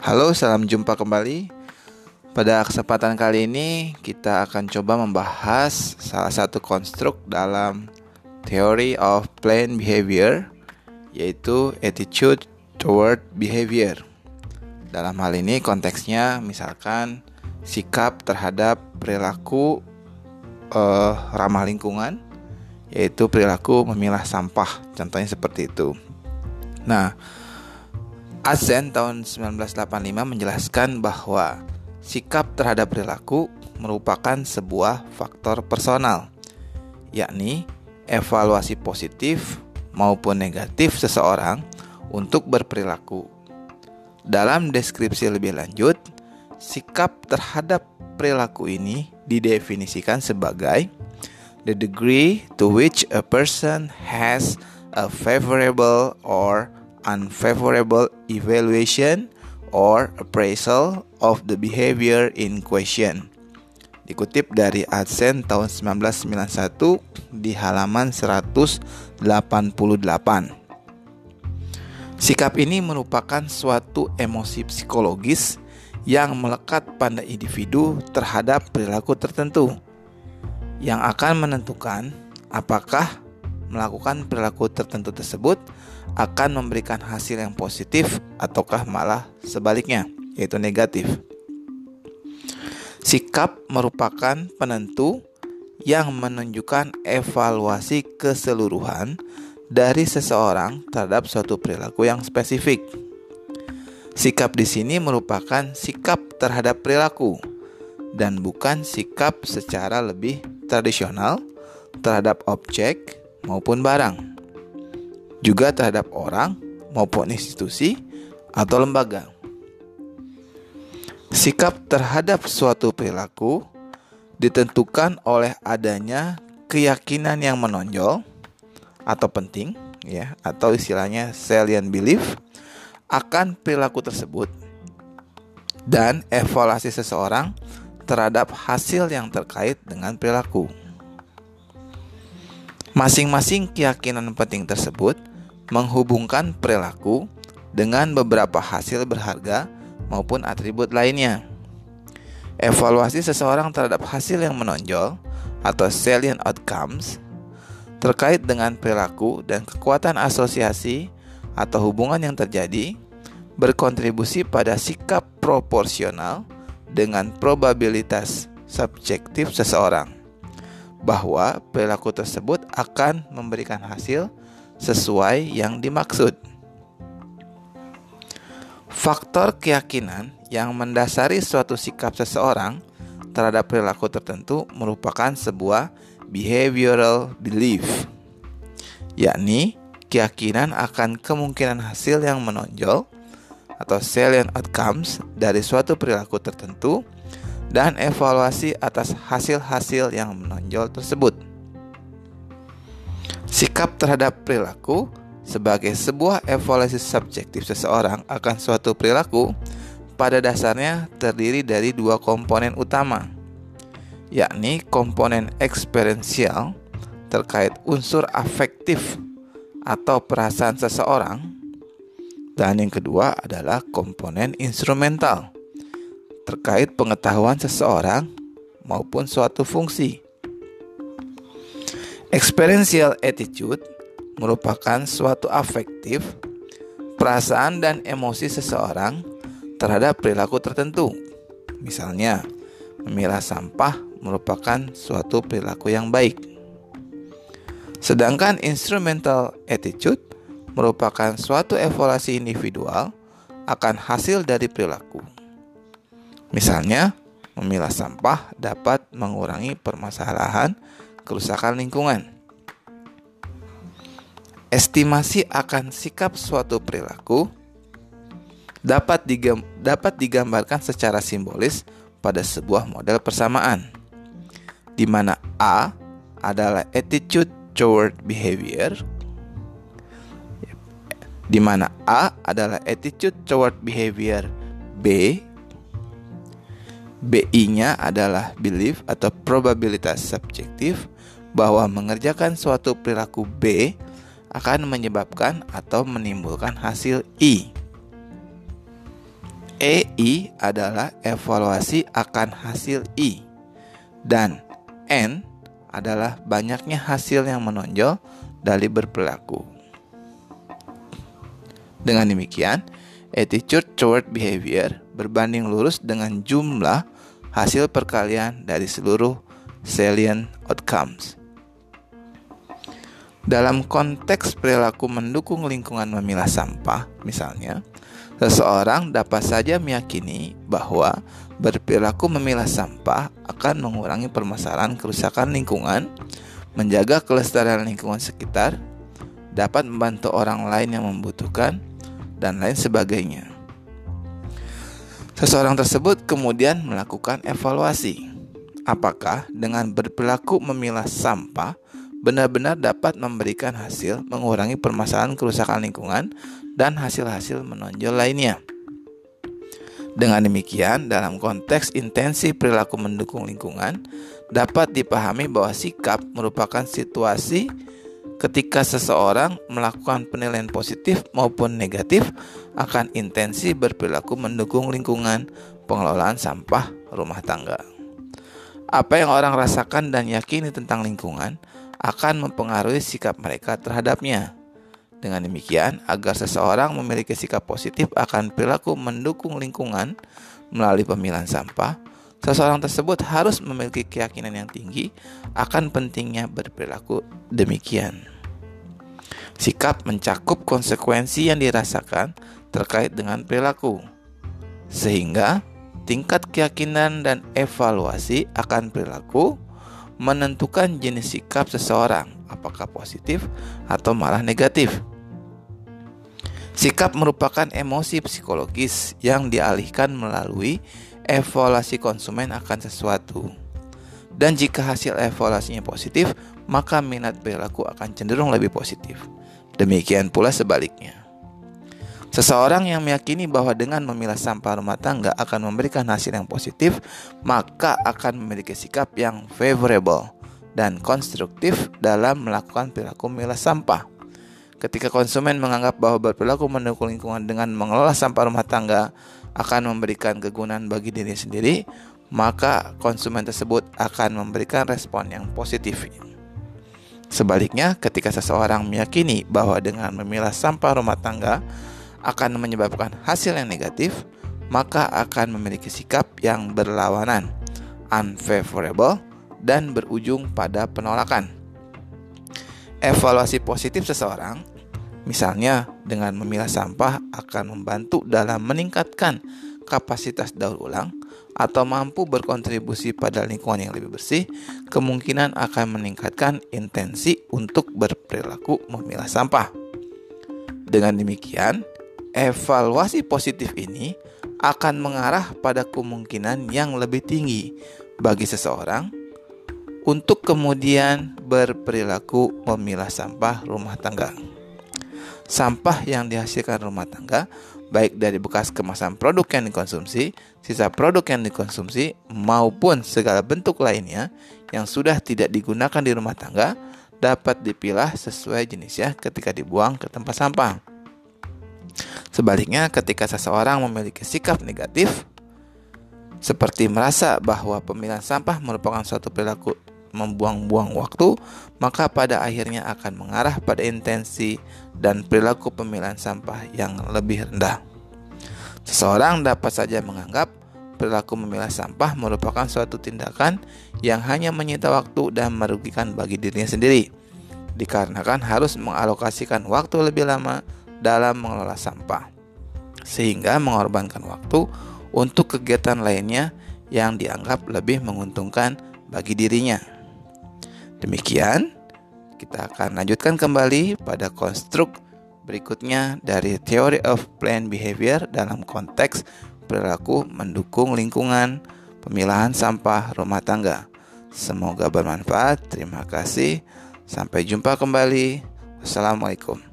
Halo, salam jumpa kembali. Pada kesempatan kali ini, kita akan coba membahas salah satu konstruk dalam Theory of Plain Behavior, yaitu attitude toward behavior. Dalam hal ini, konteksnya misalkan sikap terhadap perilaku uh, ramah lingkungan, yaitu perilaku memilah sampah. Contohnya seperti itu. Nah, Azen tahun 1985 menjelaskan bahwa sikap terhadap perilaku merupakan sebuah faktor personal, yakni evaluasi positif maupun negatif seseorang untuk berperilaku. Dalam deskripsi lebih lanjut, sikap terhadap perilaku ini didefinisikan sebagai the degree to which a person has a favorable or unfavorable evaluation or appraisal of the behavior in question. Dikutip dari Adsen tahun 1991 di halaman 188. Sikap ini merupakan suatu emosi psikologis yang melekat pada individu terhadap perilaku tertentu yang akan menentukan apakah melakukan perilaku tertentu tersebut akan memberikan hasil yang positif ataukah malah sebaliknya, yaitu negatif. Sikap merupakan penentu yang menunjukkan evaluasi keseluruhan dari seseorang terhadap suatu perilaku yang spesifik. Sikap di sini merupakan sikap terhadap perilaku dan bukan sikap secara lebih tradisional terhadap objek maupun barang, juga terhadap orang maupun institusi atau lembaga. Sikap terhadap suatu perilaku ditentukan oleh adanya keyakinan yang menonjol atau penting ya atau istilahnya salient belief akan perilaku tersebut dan evaluasi seseorang terhadap hasil yang terkait dengan perilaku. Masing-masing keyakinan penting tersebut menghubungkan perilaku dengan beberapa hasil berharga maupun atribut lainnya. Evaluasi seseorang terhadap hasil yang menonjol atau salient outcomes terkait dengan perilaku dan kekuatan asosiasi atau hubungan yang terjadi berkontribusi pada sikap proporsional dengan probabilitas subjektif seseorang bahwa perilaku tersebut akan memberikan hasil sesuai yang dimaksud. Faktor keyakinan yang mendasari suatu sikap seseorang terhadap perilaku tertentu merupakan sebuah behavioral belief, yakni keyakinan akan kemungkinan hasil yang menonjol atau salient outcomes dari suatu perilaku tertentu dan evaluasi atas hasil-hasil yang menonjol tersebut. Sikap terhadap perilaku sebagai sebuah evaluasi subjektif seseorang akan suatu perilaku pada dasarnya terdiri dari dua komponen utama, yakni komponen eksperiensial terkait unsur afektif atau perasaan seseorang, dan yang kedua adalah komponen instrumental terkait pengetahuan seseorang maupun suatu fungsi. Experiential attitude merupakan suatu afektif, perasaan dan emosi seseorang terhadap perilaku tertentu. Misalnya, memilah sampah merupakan suatu perilaku yang baik. Sedangkan instrumental attitude merupakan suatu evaluasi individual akan hasil dari perilaku. Misalnya, memilah sampah dapat mengurangi permasalahan kerusakan lingkungan. Estimasi akan sikap suatu perilaku dapat, dapat digambarkan secara simbolis pada sebuah model persamaan, di mana A adalah attitude toward behavior, di mana A adalah attitude toward behavior B BI-nya adalah belief atau probabilitas subjektif, bahwa mengerjakan suatu perilaku B akan menyebabkan atau menimbulkan hasil I. EI adalah evaluasi akan hasil I dan N adalah banyaknya hasil yang menonjol dari berperilaku. Dengan demikian, attitude toward behavior berbanding lurus dengan jumlah hasil perkalian dari seluruh salient outcomes. Dalam konteks perilaku mendukung lingkungan memilah sampah, misalnya, seseorang dapat saja meyakini bahwa berperilaku memilah sampah akan mengurangi permasalahan kerusakan lingkungan, menjaga kelestarian lingkungan sekitar, dapat membantu orang lain yang membutuhkan, dan lain sebagainya. Seseorang tersebut kemudian melakukan evaluasi. Apakah dengan berperilaku memilah sampah benar-benar dapat memberikan hasil mengurangi permasalahan kerusakan lingkungan dan hasil-hasil menonjol lainnya. Dengan demikian, dalam konteks intensi perilaku mendukung lingkungan, dapat dipahami bahwa sikap merupakan situasi ketika seseorang melakukan penilaian positif maupun negatif akan intensi berperilaku mendukung lingkungan pengelolaan sampah rumah tangga. Apa yang orang rasakan dan yakini tentang lingkungan akan mempengaruhi sikap mereka terhadapnya. Dengan demikian, agar seseorang memiliki sikap positif akan perilaku mendukung lingkungan melalui pemilihan sampah, seseorang tersebut harus memiliki keyakinan yang tinggi akan pentingnya berperilaku demikian. Sikap mencakup konsekuensi yang dirasakan terkait dengan perilaku, sehingga tingkat keyakinan dan evaluasi akan perilaku menentukan jenis sikap seseorang, apakah positif atau malah negatif. Sikap merupakan emosi psikologis yang dialihkan melalui evaluasi konsumen akan sesuatu. Dan jika hasil evaluasinya positif, maka minat perilaku akan cenderung lebih positif. Demikian pula sebaliknya. Seseorang yang meyakini bahwa dengan memilah sampah rumah tangga akan memberikan hasil yang positif, maka akan memiliki sikap yang favorable dan konstruktif dalam melakukan perilaku memilah sampah. Ketika konsumen menganggap bahwa berperilaku mendukung lingkungan dengan mengelola sampah rumah tangga akan memberikan kegunaan bagi diri sendiri, maka konsumen tersebut akan memberikan respon yang positif. Sebaliknya, ketika seseorang meyakini bahwa dengan memilah sampah rumah tangga akan menyebabkan hasil yang negatif, maka akan memiliki sikap yang berlawanan, unfavorable, dan berujung pada penolakan. Evaluasi positif seseorang, misalnya dengan memilah sampah, akan membantu dalam meningkatkan kapasitas daur ulang atau mampu berkontribusi pada lingkungan yang lebih bersih, kemungkinan akan meningkatkan intensi untuk berperilaku memilah sampah. Dengan demikian, evaluasi positif ini akan mengarah pada kemungkinan yang lebih tinggi bagi seseorang untuk kemudian berperilaku memilah sampah rumah tangga. Sampah yang dihasilkan rumah tangga, baik dari bekas kemasan produk yang dikonsumsi, sisa produk yang dikonsumsi, maupun segala bentuk lainnya yang sudah tidak digunakan di rumah tangga, dapat dipilah sesuai jenisnya ketika dibuang ke tempat sampah. Sebaliknya, ketika seseorang memiliki sikap negatif, seperti merasa bahwa pemilihan sampah merupakan suatu perilaku membuang-buang waktu, maka pada akhirnya akan mengarah pada intensi dan perilaku pemilihan sampah yang lebih rendah. Seseorang dapat saja menganggap perilaku memilah sampah merupakan suatu tindakan yang hanya menyita waktu dan merugikan bagi dirinya sendiri, dikarenakan harus mengalokasikan waktu lebih lama dalam mengelola sampah, sehingga mengorbankan waktu untuk kegiatan lainnya yang dianggap lebih menguntungkan bagi dirinya. Demikian, kita akan lanjutkan kembali pada konstruk berikutnya dari Theory of Planned Behavior dalam konteks perilaku mendukung lingkungan, pemilahan sampah rumah tangga. Semoga bermanfaat. Terima kasih. Sampai jumpa kembali. Wassalamualaikum.